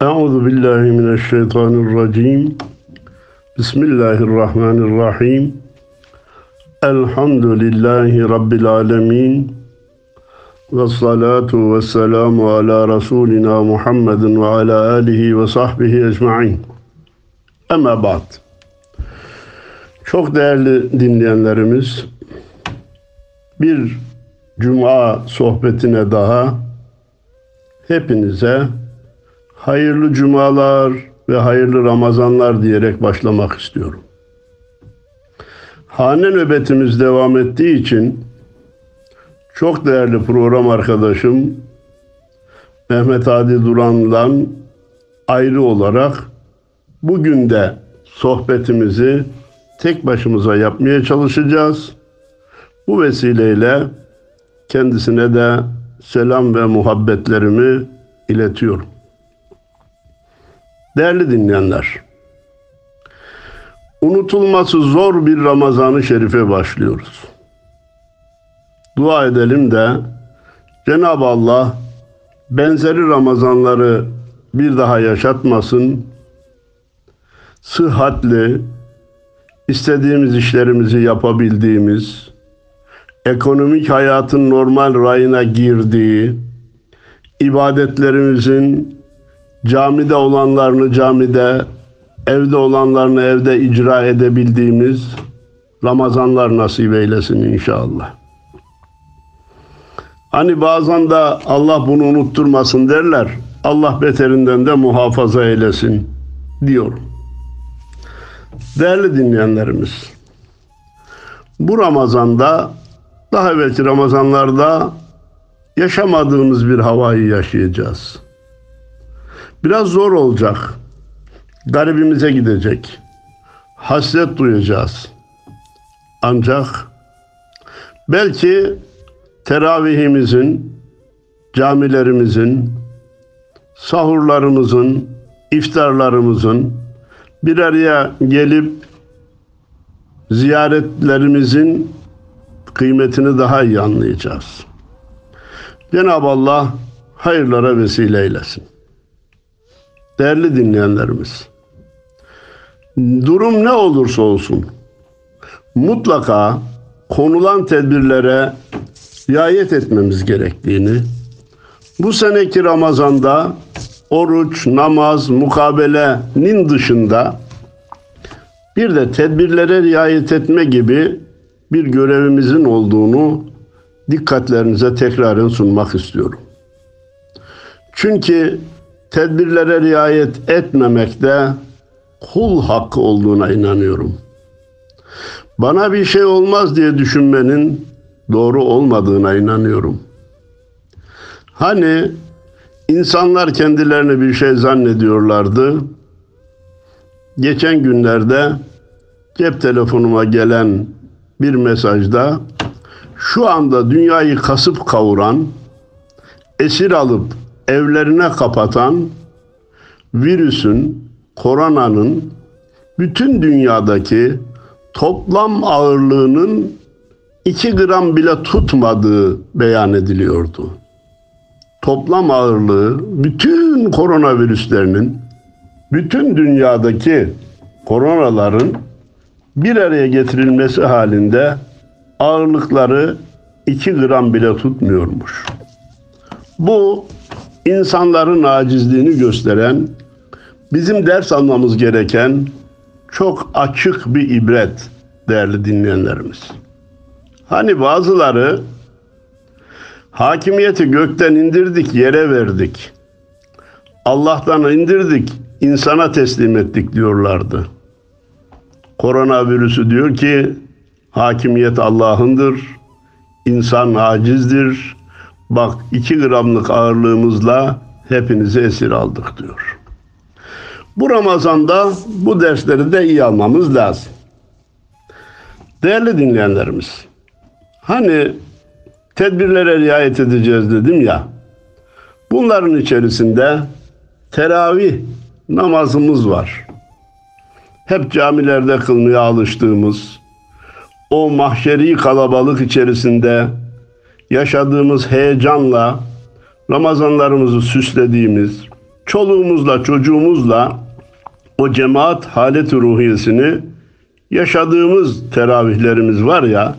Euzu billahi mineşşeytanirracim. Bismillahirrahmanirrahim. Elhamdülillahi rabbil alamin. Ve salatu ve selamu ala Resulina Muhammedin ve ala alihi ve sahbihi ecma'in. Ama ba'd. Çok değerli dinleyenlerimiz, bir cuma sohbetine daha hepinize hayırlı cumalar ve hayırlı Ramazanlar diyerek başlamak istiyorum. Hane nöbetimiz devam ettiği için çok değerli program arkadaşım Mehmet Adi Duran'dan ayrı olarak bugün de sohbetimizi tek başımıza yapmaya çalışacağız. Bu vesileyle kendisine de selam ve muhabbetlerimi iletiyorum. Değerli dinleyenler, unutulması zor bir Ramazan-ı Şerif'e başlıyoruz. Dua edelim de Cenab-ı Allah benzeri Ramazanları bir daha yaşatmasın. Sıhhatli, istediğimiz işlerimizi yapabildiğimiz, ekonomik hayatın normal rayına girdiği, ibadetlerimizin camide olanlarını camide, evde olanlarını evde icra edebildiğimiz Ramazanlar nasip eylesin inşallah. Hani bazen de Allah bunu unutturmasın derler. Allah beterinden de muhafaza eylesin diyorum. Değerli dinleyenlerimiz, bu Ramazan'da daha evvelki Ramazanlarda yaşamadığımız bir havayı yaşayacağız. Biraz zor olacak. Garibimize gidecek. Hasret duyacağız. Ancak belki teravihimizin, camilerimizin, sahurlarımızın, iftarlarımızın bir araya gelip ziyaretlerimizin kıymetini daha iyi anlayacağız. Cenab-ı Allah hayırlara vesile eylesin. Değerli dinleyenlerimiz, durum ne olursa olsun mutlaka konulan tedbirlere riayet etmemiz gerektiğini, bu seneki Ramazan'da oruç, namaz, mukabelenin dışında bir de tedbirlere riayet etme gibi bir görevimizin olduğunu dikkatlerinize tekraren sunmak istiyorum. Çünkü tedbirlere riayet etmemekte kul hakkı olduğuna inanıyorum. Bana bir şey olmaz diye düşünmenin doğru olmadığına inanıyorum. Hani insanlar kendilerini bir şey zannediyorlardı. Geçen günlerde cep telefonuma gelen bir mesajda şu anda dünyayı kasıp kavuran, esir alıp evlerine kapatan virüsün, koronanın bütün dünyadaki toplam ağırlığının 2 gram bile tutmadığı beyan ediliyordu. Toplam ağırlığı bütün koronavirüslerinin bütün dünyadaki koronaların bir araya getirilmesi halinde ağırlıkları 2 gram bile tutmuyormuş. Bu insanların acizliğini gösteren, bizim ders almamız gereken çok açık bir ibret değerli dinleyenlerimiz. Hani bazıları hakimiyeti gökten indirdik, yere verdik. Allah'tan indirdik, insana teslim ettik diyorlardı. Koronavirüsü diyor ki hakimiyet Allah'ındır, insan acizdir. Bak iki gramlık ağırlığımızla hepinizi esir aldık diyor. Bu Ramazan'da bu dersleri de iyi almamız lazım. Değerli dinleyenlerimiz, hani tedbirlere riayet edeceğiz dedim ya, bunların içerisinde teravih namazımız var. Hep camilerde kılmaya alıştığımız, o mahşeri kalabalık içerisinde yaşadığımız heyecanla Ramazanlarımızı süslediğimiz, çoluğumuzla çocuğumuzla o cemaat halet ruhiyesini yaşadığımız teravihlerimiz var ya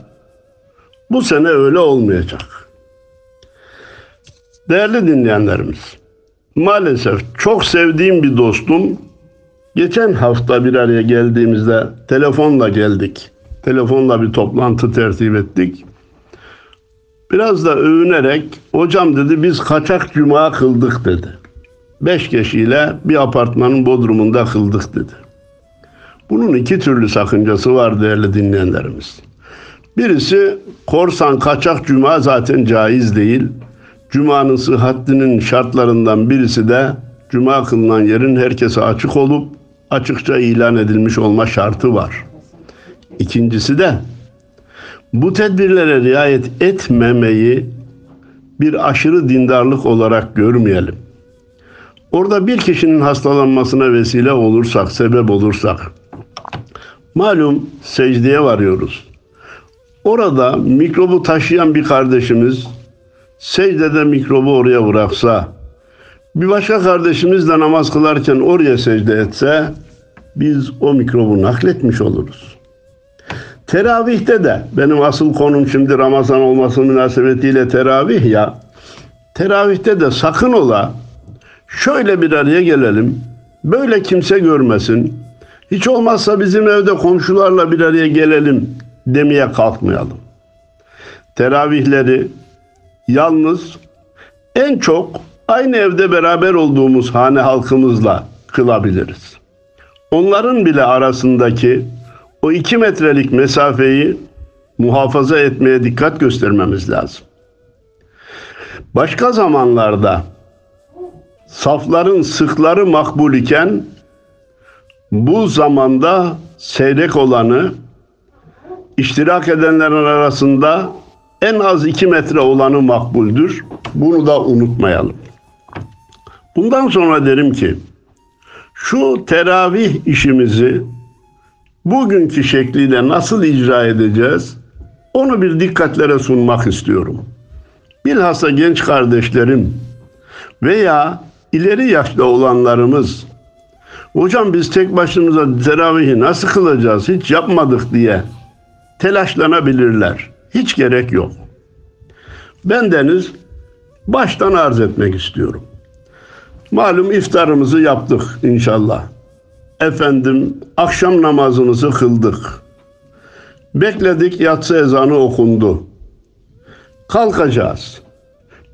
bu sene öyle olmayacak. Değerli dinleyenlerimiz, maalesef çok sevdiğim bir dostum geçen hafta bir araya geldiğimizde telefonla geldik. Telefonla bir toplantı tertip ettik. Biraz da övünerek hocam dedi biz kaçak cuma kıldık dedi. Beş kişiyle bir apartmanın bodrumunda kıldık dedi. Bunun iki türlü sakıncası var değerli dinleyenlerimiz. Birisi korsan kaçak cuma zaten caiz değil. Cuma'nın sıhhatinin şartlarından birisi de cuma kılınan yerin herkese açık olup açıkça ilan edilmiş olma şartı var. İkincisi de bu tedbirlere riayet etmemeyi bir aşırı dindarlık olarak görmeyelim. Orada bir kişinin hastalanmasına vesile olursak, sebep olursak, malum secdeye varıyoruz. Orada mikrobu taşıyan bir kardeşimiz secdede mikrobu oraya bıraksa, bir başka kardeşimiz de namaz kılarken oraya secde etse, biz o mikrobu nakletmiş oluruz. Teravihte de benim asıl konum şimdi Ramazan olması münasebetiyle teravih ya. Teravihte de sakın ola şöyle bir araya gelelim. Böyle kimse görmesin. Hiç olmazsa bizim evde komşularla bir araya gelelim demeye kalkmayalım. Teravihleri yalnız en çok aynı evde beraber olduğumuz hane halkımızla kılabiliriz. Onların bile arasındaki o iki metrelik mesafeyi muhafaza etmeye dikkat göstermemiz lazım. Başka zamanlarda safların sıkları makbul iken bu zamanda seyrek olanı iştirak edenlerin arasında en az iki metre olanı makbuldür. Bunu da unutmayalım. Bundan sonra derim ki şu teravih işimizi bugünkü şekliyle nasıl icra edeceğiz? Onu bir dikkatlere sunmak istiyorum. Bilhassa genç kardeşlerim veya ileri yaşta olanlarımız hocam biz tek başımıza teravihi nasıl kılacağız hiç yapmadık diye telaşlanabilirler. Hiç gerek yok. Ben deniz baştan arz etmek istiyorum. Malum iftarımızı yaptık inşallah. Efendim akşam namazımızı kıldık. Bekledik yatsı ezanı okundu. Kalkacağız.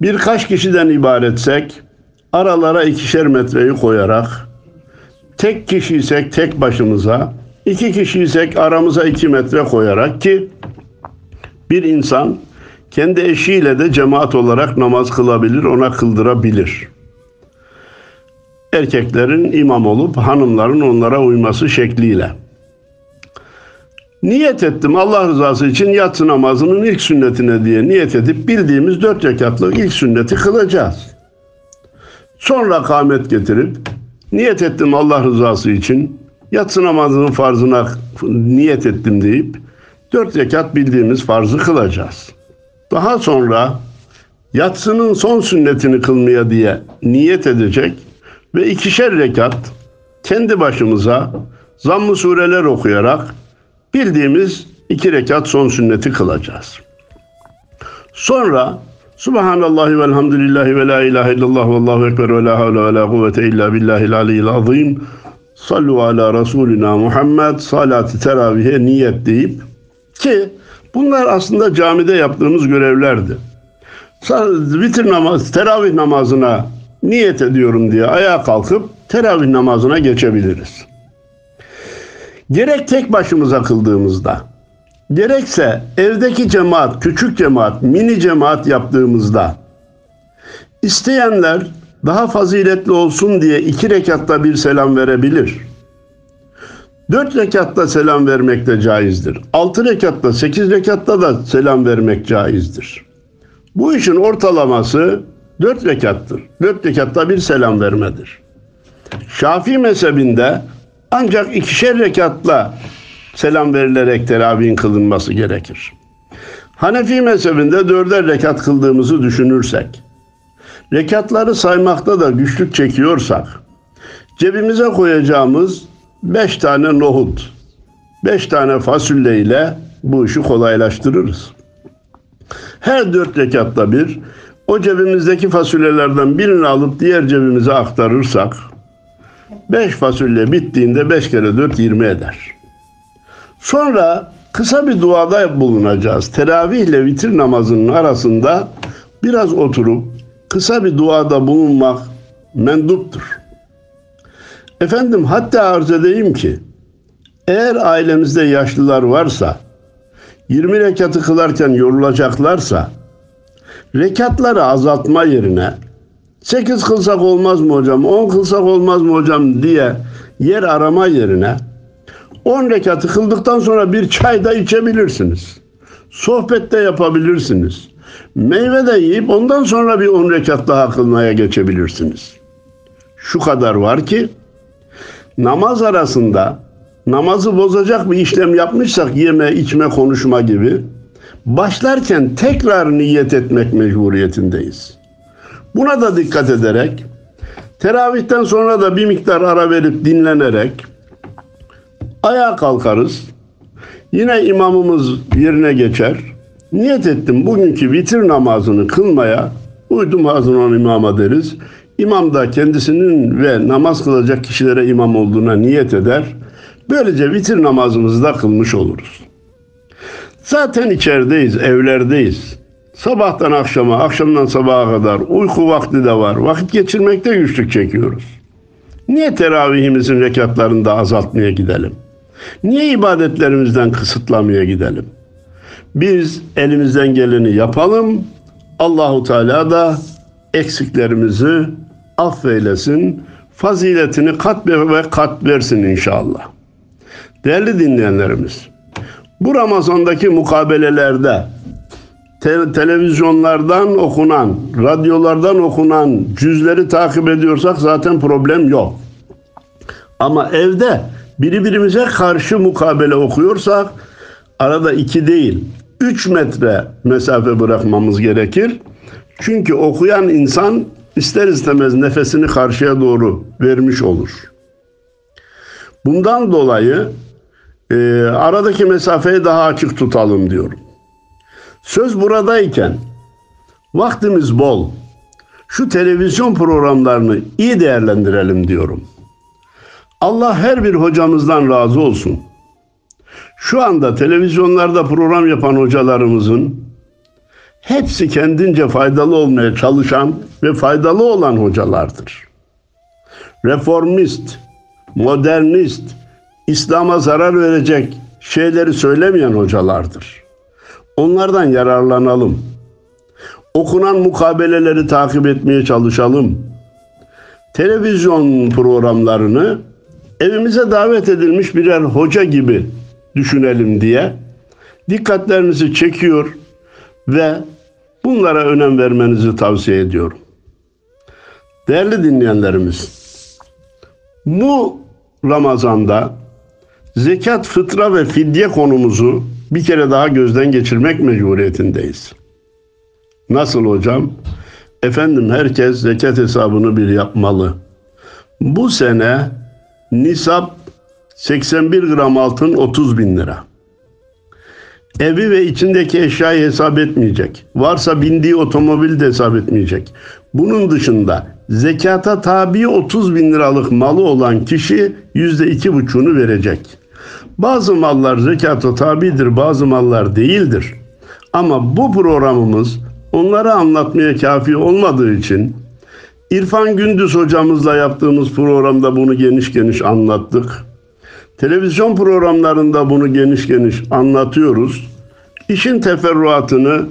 Birkaç kişiden ibaretsek aralara ikişer metreyi koyarak tek kişiysek tek başımıza iki kişiysek aramıza iki metre koyarak ki bir insan kendi eşiyle de cemaat olarak namaz kılabilir, ona kıldırabilir erkeklerin imam olup hanımların onlara uyması şekliyle. Niyet ettim Allah rızası için yatsı namazının ilk sünnetine diye niyet edip bildiğimiz dört rekatlık ilk sünneti kılacağız. Sonra kâmet getirip niyet ettim Allah rızası için yatsı namazının farzına niyet ettim deyip dört rekat bildiğimiz farzı kılacağız. Daha sonra yatsının son sünnetini kılmaya diye niyet edecek ve ikişer rekat kendi başımıza zamm-ı sureler okuyarak bildiğimiz iki rekat son sünneti kılacağız. Sonra Subhanallahi ve elhamdülillahi ve la ilahe illallah ve allahu ekber ve la havle ve la kuvvete illa billahil aliyyil azim. Sallu ala Resulina Muhammed salatı teravihe niyet deyip ki bunlar aslında camide yaptığımız görevlerdi. Vitir namaz, teravih namazına niyet ediyorum diye ayağa kalkıp teravih namazına geçebiliriz. Gerek tek başımıza kıldığımızda, gerekse evdeki cemaat, küçük cemaat, mini cemaat yaptığımızda, isteyenler daha faziletli olsun diye iki rekatta bir selam verebilir. Dört rekatta selam vermek de caizdir. Altı rekatta, sekiz rekatta da selam vermek caizdir. Bu işin ortalaması Dört rekattır. Dört rekatta bir selam vermedir. Şafii mezhebinde ancak ikişer rekatla selam verilerek teravihin kılınması gerekir. Hanefi mezhebinde dörder rekat kıldığımızı düşünürsek Rekatları saymakta da güçlük çekiyorsak, cebimize koyacağımız beş tane nohut, beş tane fasulye ile bu işi kolaylaştırırız. Her dört rekatta bir o cebimizdeki fasulyelerden birini alıp diğer cebimize aktarırsak beş fasulye bittiğinde beş kere dört yirmi eder. Sonra kısa bir duada bulunacağız. Teravih ile vitir namazının arasında biraz oturup kısa bir duada bulunmak menduptur. Efendim hatta arz edeyim ki eğer ailemizde yaşlılar varsa 20 rekatı kılarken yorulacaklarsa rekatları azaltma yerine 8 kılsak olmaz mı hocam, 10 kılsak olmaz mı hocam diye yer arama yerine 10 rekatı kıldıktan sonra bir çay da içebilirsiniz. Sohbet de yapabilirsiniz. Meyve de yiyip ondan sonra bir 10 rekat daha kılmaya geçebilirsiniz. Şu kadar var ki namaz arasında namazı bozacak bir işlem yapmışsak yeme, içme, konuşma gibi başlarken tekrar niyet etmek mecburiyetindeyiz. Buna da dikkat ederek teravihten sonra da bir miktar ara verip dinlenerek ayağa kalkarız. Yine imamımız yerine geçer. Niyet ettim bugünkü vitir namazını kılmaya uydum hazırlan imama deriz. İmam da kendisinin ve namaz kılacak kişilere imam olduğuna niyet eder. Böylece vitir namazımızı da kılmış oluruz. Zaten içerideyiz, evlerdeyiz. Sabahtan akşama, akşamdan sabaha kadar uyku vakti de var. Vakit geçirmekte güçlük çekiyoruz. Niye teravihimizin rekatlarını da azaltmaya gidelim? Niye ibadetlerimizden kısıtlamaya gidelim? Biz elimizden geleni yapalım. Allahu Teala da eksiklerimizi affeylesin. Faziletini kat ve kat versin inşallah. Değerli dinleyenlerimiz, bu Ramazan'daki mukabelelerde te- televizyonlardan okunan, radyolardan okunan cüzleri takip ediyorsak zaten problem yok. Ama evde birbirimize karşı mukabele okuyorsak arada iki değil, üç metre mesafe bırakmamız gerekir. Çünkü okuyan insan ister istemez nefesini karşıya doğru vermiş olur. Bundan dolayı e, aradaki mesafeyi daha açık tutalım diyorum. Söz buradayken vaktimiz bol. Şu televizyon programlarını iyi değerlendirelim diyorum. Allah her bir hocamızdan razı olsun. Şu anda televizyonlarda program yapan hocalarımızın hepsi kendince faydalı olmaya çalışan ve faydalı olan hocalardır. Reformist, modernist, İslam'a zarar verecek şeyleri söylemeyen hocalardır. Onlardan yararlanalım. Okunan mukabeleleri takip etmeye çalışalım. Televizyon programlarını evimize davet edilmiş birer hoca gibi düşünelim diye dikkatlerinizi çekiyor ve bunlara önem vermenizi tavsiye ediyorum. Değerli dinleyenlerimiz, bu Ramazan'da zekat, fıtra ve fidye konumuzu bir kere daha gözden geçirmek mecburiyetindeyiz. Nasıl hocam? Efendim herkes zekat hesabını bir yapmalı. Bu sene nisap 81 gram altın 30 bin lira. Evi ve içindeki eşyayı hesap etmeyecek. Varsa bindiği otomobil de hesap etmeyecek. Bunun dışında zekata tabi 30 bin liralık malı olan kişi yüzde iki buçuğunu verecek. Bazı mallar zekata tabidir, bazı mallar değildir. Ama bu programımız onları anlatmaya kafi olmadığı için İrfan Gündüz hocamızla yaptığımız programda bunu geniş geniş anlattık. Televizyon programlarında bunu geniş geniş anlatıyoruz. İşin teferruatını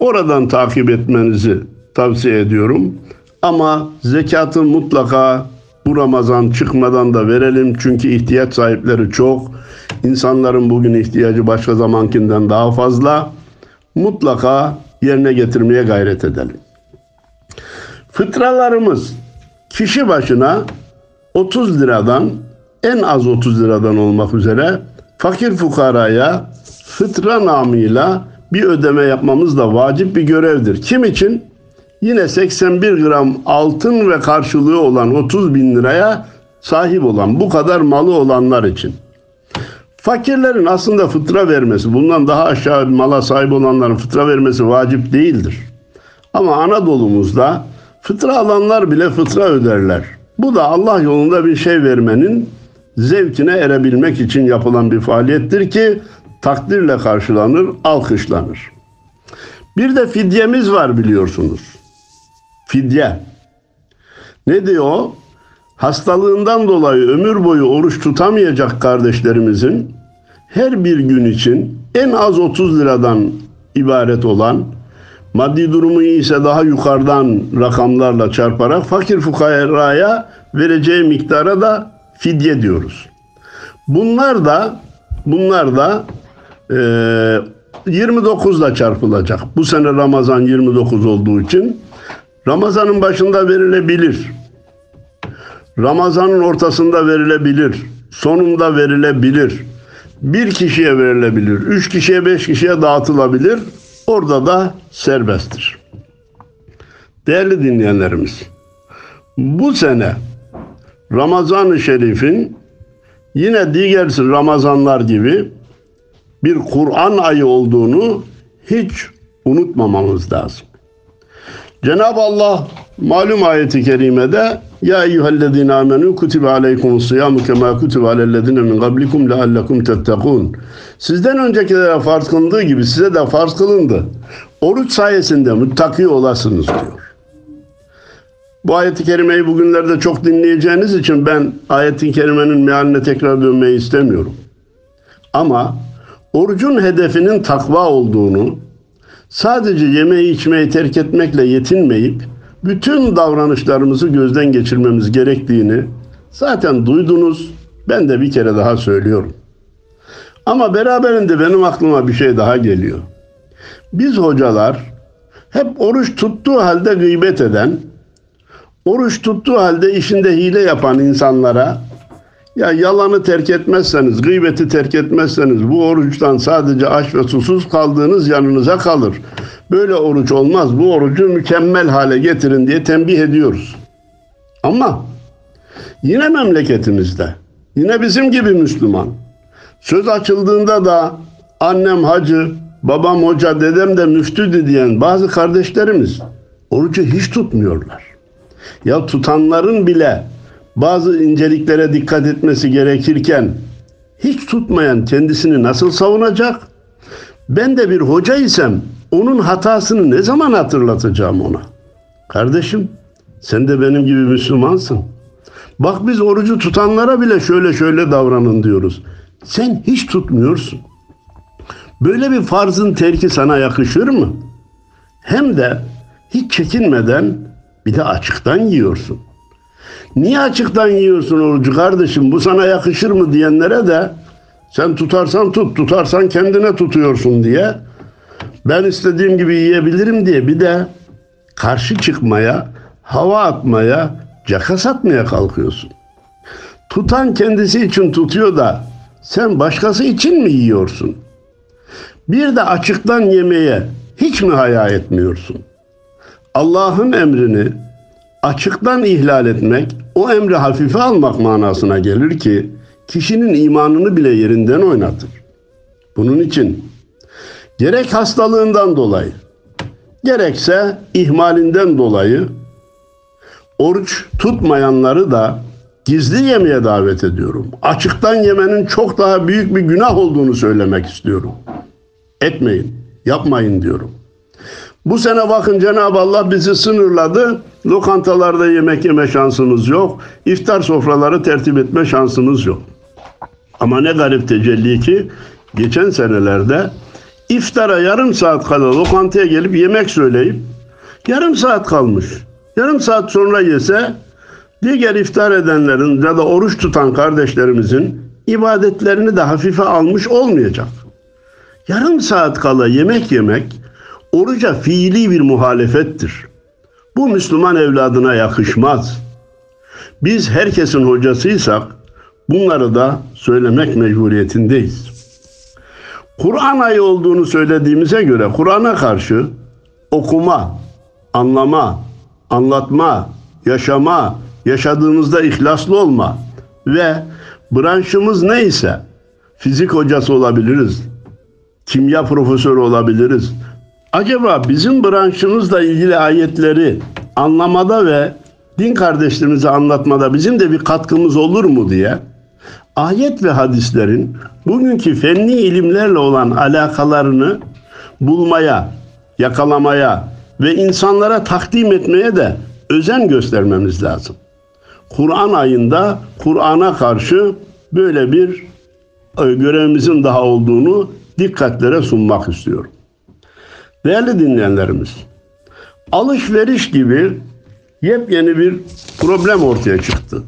oradan takip etmenizi tavsiye ediyorum. Ama zekatı mutlaka bu Ramazan çıkmadan da verelim. Çünkü ihtiyaç sahipleri çok. İnsanların bugün ihtiyacı başka zamankinden daha fazla. Mutlaka yerine getirmeye gayret edelim. Fıtralarımız kişi başına 30 liradan en az 30 liradan olmak üzere fakir fukaraya fıtra namıyla bir ödeme yapmamız da vacip bir görevdir. Kim için? Yine 81 gram altın ve karşılığı olan 30 bin liraya sahip olan bu kadar malı olanlar için. Fakirlerin aslında fıtra vermesi, bundan daha aşağı mala sahip olanların fıtra vermesi vacip değildir. Ama Anadolu'muzda fıtra alanlar bile fıtra öderler. Bu da Allah yolunda bir şey vermenin zevkine erebilmek için yapılan bir faaliyettir ki takdirle karşılanır, alkışlanır. Bir de fidyemiz var biliyorsunuz. Fidye. Ne diyor? Hastalığından dolayı ömür boyu oruç tutamayacak kardeşlerimizin her bir gün için en az 30 liradan ibaret olan maddi durumu ise daha yukarıdan rakamlarla çarparak fakir fukaraya vereceği miktara da fidye diyoruz. Bunlar da bunlar da e, 29 ile çarpılacak. Bu sene Ramazan 29 olduğu için Ramazanın başında verilebilir. Ramazanın ortasında verilebilir. Sonunda verilebilir. Bir kişiye verilebilir. Üç kişiye, beş kişiye dağıtılabilir. Orada da serbesttir. Değerli dinleyenlerimiz, bu sene Ramazan-ı Şerif'in yine diğer Ramazanlar gibi bir Kur'an ayı olduğunu hiç unutmamamız lazım. Cenab-ı Allah malum ayeti kerimede ya eyyühellezine amenu kutibe aleykumus siyamu kema kutibe alellezine min qablikum leallekum tettekun. Sizden öncekilere farz kılındığı gibi size de farz kılındı. Oruç sayesinde muttaki olasınız diyor. Bu ayeti kerimeyi bugünlerde çok dinleyeceğiniz için ben ayetin kerimenin mealine tekrar dönmeyi istemiyorum. Ama orucun hedefinin takva olduğunu, sadece yemeği içmeyi terk etmekle yetinmeyip bütün davranışlarımızı gözden geçirmemiz gerektiğini zaten duydunuz. Ben de bir kere daha söylüyorum. Ama beraberinde benim aklıma bir şey daha geliyor. Biz hocalar hep oruç tuttuğu halde gıybet eden, oruç tuttuğu halde işinde hile yapan insanlara ya yalanı terk etmezseniz, gıybeti terk etmezseniz bu oruçtan sadece aç ve susuz kaldığınız yanınıza kalır. Böyle oruç olmaz. Bu orucu mükemmel hale getirin diye tembih ediyoruz. Ama yine memleketimizde, yine bizim gibi Müslüman, söz açıldığında da annem hacı, babam hoca, dedem de müftüdü diyen bazı kardeşlerimiz orucu hiç tutmuyorlar. Ya tutanların bile bazı inceliklere dikkat etmesi gerekirken hiç tutmayan kendisini nasıl savunacak? Ben de bir hoca isem onun hatasını ne zaman hatırlatacağım ona? Kardeşim sen de benim gibi Müslümansın. Bak biz orucu tutanlara bile şöyle şöyle davranın diyoruz. Sen hiç tutmuyorsun. Böyle bir farzın terki sana yakışır mı? Hem de hiç çekinmeden bir de açıktan yiyorsun. Niye açıktan yiyorsun orucu kardeşim bu sana yakışır mı diyenlere de sen tutarsan tut tutarsan kendine tutuyorsun diye ben istediğim gibi yiyebilirim diye bir de karşı çıkmaya, hava atmaya, caka satmaya kalkıyorsun. Tutan kendisi için tutuyor da sen başkası için mi yiyorsun? Bir de açıktan yemeye hiç mi haya etmiyorsun? Allah'ın emrini açıktan ihlal etmek, o emri hafife almak manasına gelir ki kişinin imanını bile yerinden oynatır. Bunun için gerek hastalığından dolayı, gerekse ihmalinden dolayı oruç tutmayanları da gizli yemeye davet ediyorum. Açıktan yemenin çok daha büyük bir günah olduğunu söylemek istiyorum. Etmeyin, yapmayın diyorum. Bu sene bakın Cenab-ı Allah bizi sınırladı. Lokantalarda yemek yeme şansımız yok. İftar sofraları tertip etme şansımız yok. Ama ne garip tecelli ki geçen senelerde iftara yarım saat kala lokantaya gelip yemek söyleyip yarım saat kalmış. Yarım saat sonra yese diğer iftar edenlerin ya da oruç tutan kardeşlerimizin ibadetlerini de hafife almış olmayacak. Yarım saat kala yemek yemek oruca fiili bir muhalefettir. Bu Müslüman evladına yakışmaz. Biz herkesin hocasıysak bunları da söylemek mecburiyetindeyiz. Kur'an ayı olduğunu söylediğimize göre Kur'an'a karşı okuma, anlama, anlatma, yaşama, yaşadığımızda ihlaslı olma ve branşımız neyse fizik hocası olabiliriz, kimya profesörü olabiliriz. Acaba bizim branşımızla ilgili ayetleri anlamada ve din kardeşlerimize anlatmada bizim de bir katkımız olur mu diye ayet ve hadislerin bugünkü fenli ilimlerle olan alakalarını bulmaya, yakalamaya ve insanlara takdim etmeye de özen göstermemiz lazım. Kur'an ayında Kur'an'a karşı böyle bir e, görevimizin daha olduğunu dikkatlere sunmak istiyorum. Değerli dinleyenlerimiz, alışveriş gibi yepyeni bir problem ortaya çıktı.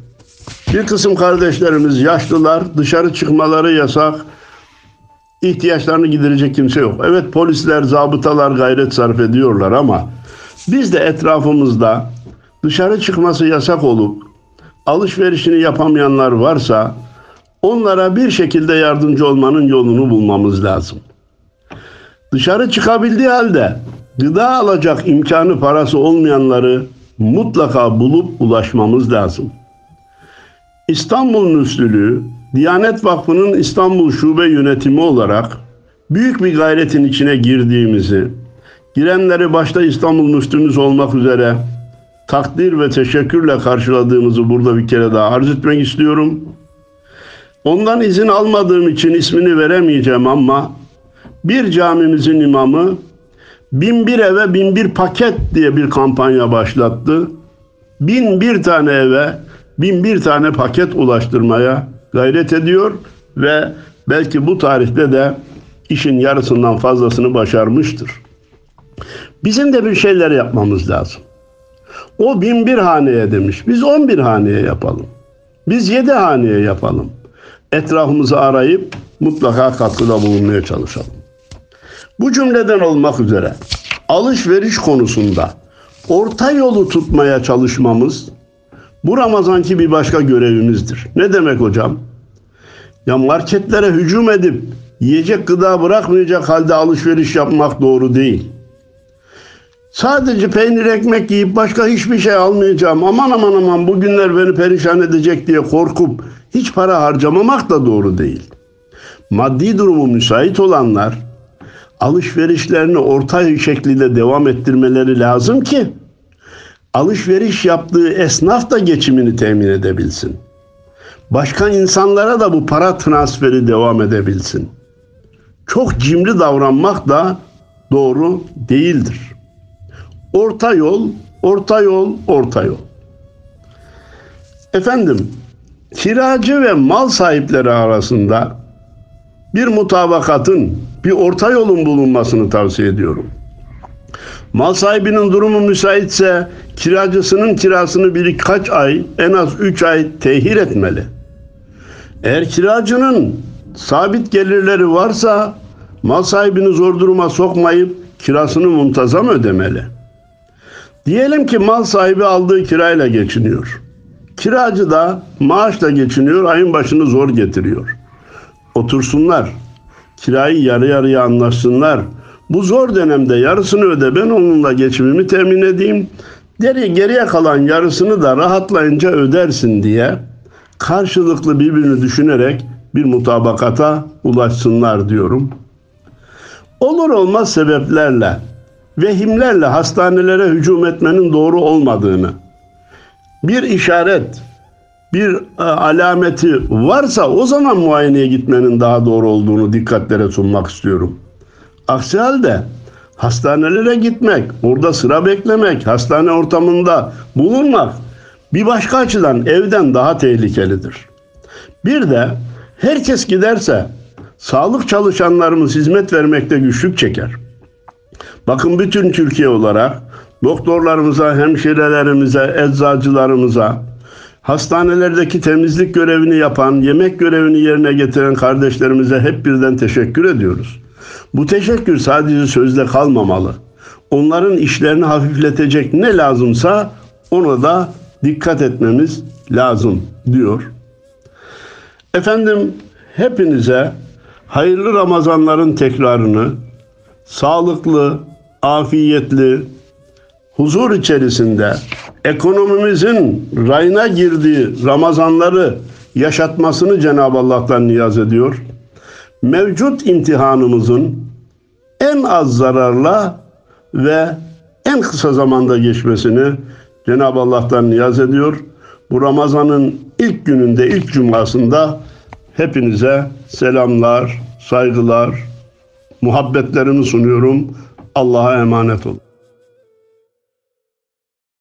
Bir kısım kardeşlerimiz yaşlılar, dışarı çıkmaları yasak, ihtiyaçlarını giderecek kimse yok. Evet polisler, zabıtalar gayret sarf ediyorlar ama biz de etrafımızda dışarı çıkması yasak olup alışverişini yapamayanlar varsa onlara bir şekilde yardımcı olmanın yolunu bulmamız lazım. Dışarı çıkabildiği halde gıda alacak imkanı parası olmayanları mutlaka bulup ulaşmamız lazım. İstanbul Müslülüğü, Diyanet Vakfı'nın İstanbul Şube Yönetimi olarak büyük bir gayretin içine girdiğimizi, girenleri başta İstanbul Müslümüz olmak üzere takdir ve teşekkürle karşıladığımızı burada bir kere daha arz etmek istiyorum. Ondan izin almadığım için ismini veremeyeceğim ama bir camimizin imamı bin bir eve bin bir paket diye bir kampanya başlattı. Bin bir tane eve bin bir tane paket ulaştırmaya gayret ediyor ve belki bu tarihte de işin yarısından fazlasını başarmıştır. Bizim de bir şeyler yapmamız lazım. O bin bir haneye demiş. Biz on bir haneye yapalım. Biz yedi haneye yapalım. Etrafımızı arayıp mutlaka katkıda bulunmaya çalışalım. Bu cümleden olmak üzere alışveriş konusunda orta yolu tutmaya çalışmamız bu Ramazanki bir başka görevimizdir. Ne demek hocam? Ya marketlere hücum edip yiyecek gıda bırakmayacak halde alışveriş yapmak doğru değil. Sadece peynir ekmek yiyip başka hiçbir şey almayacağım. Aman aman aman bugünler beni perişan edecek diye korkup hiç para harcamamak da doğru değil. Maddi durumu müsait olanlar alışverişlerini orta şekilde devam ettirmeleri lazım ki alışveriş yaptığı esnaf da geçimini temin edebilsin. Başka insanlara da bu para transferi devam edebilsin. Çok cimri davranmak da doğru değildir. Orta yol, orta yol, orta yol. Efendim, kiracı ve mal sahipleri arasında bir mutabakatın, bir orta yolun bulunmasını tavsiye ediyorum. Mal sahibinin durumu müsaitse kiracısının kirasını birkaç ay, en az üç ay tehir etmeli. Eğer kiracının sabit gelirleri varsa mal sahibini zor duruma sokmayıp kirasını muntazam ödemeli. Diyelim ki mal sahibi aldığı kirayla geçiniyor. Kiracı da maaşla geçiniyor, ayın başını zor getiriyor. Otursunlar, kirayı yarı yarıya anlaşsınlar. Bu zor dönemde yarısını öde ben onunla geçimimi temin edeyim. Geri, geriye kalan yarısını da rahatlayınca ödersin diye karşılıklı birbirini düşünerek bir mutabakata ulaşsınlar diyorum. Olur olmaz sebeplerle, vehimlerle hastanelere hücum etmenin doğru olmadığını, bir işaret, bir e, alameti varsa o zaman muayeneye gitmenin daha doğru olduğunu dikkatlere sunmak istiyorum. Aksi halde hastanelere gitmek, orada sıra beklemek, hastane ortamında bulunmak bir başka açıdan evden daha tehlikelidir. Bir de herkes giderse sağlık çalışanlarımız hizmet vermekte güçlük çeker. Bakın bütün Türkiye olarak doktorlarımıza, hemşirelerimize, eczacılarımıza, hastanelerdeki temizlik görevini yapan, yemek görevini yerine getiren kardeşlerimize hep birden teşekkür ediyoruz. Bu teşekkür sadece sözde kalmamalı. Onların işlerini hafifletecek ne lazımsa ona da dikkat etmemiz lazım diyor. Efendim hepinize hayırlı Ramazanların tekrarını sağlıklı, afiyetli, huzur içerisinde ekonomimizin rayına girdiği Ramazanları yaşatmasını Cenab-ı Allah'tan niyaz ediyor. Mevcut imtihanımızın en az zararla ve en kısa zamanda geçmesini Cenab-ı Allah'tan niyaz ediyor. Bu Ramazan'ın ilk gününde, ilk cumasında hepinize selamlar, saygılar, muhabbetlerimi sunuyorum. Allah'a emanet olun.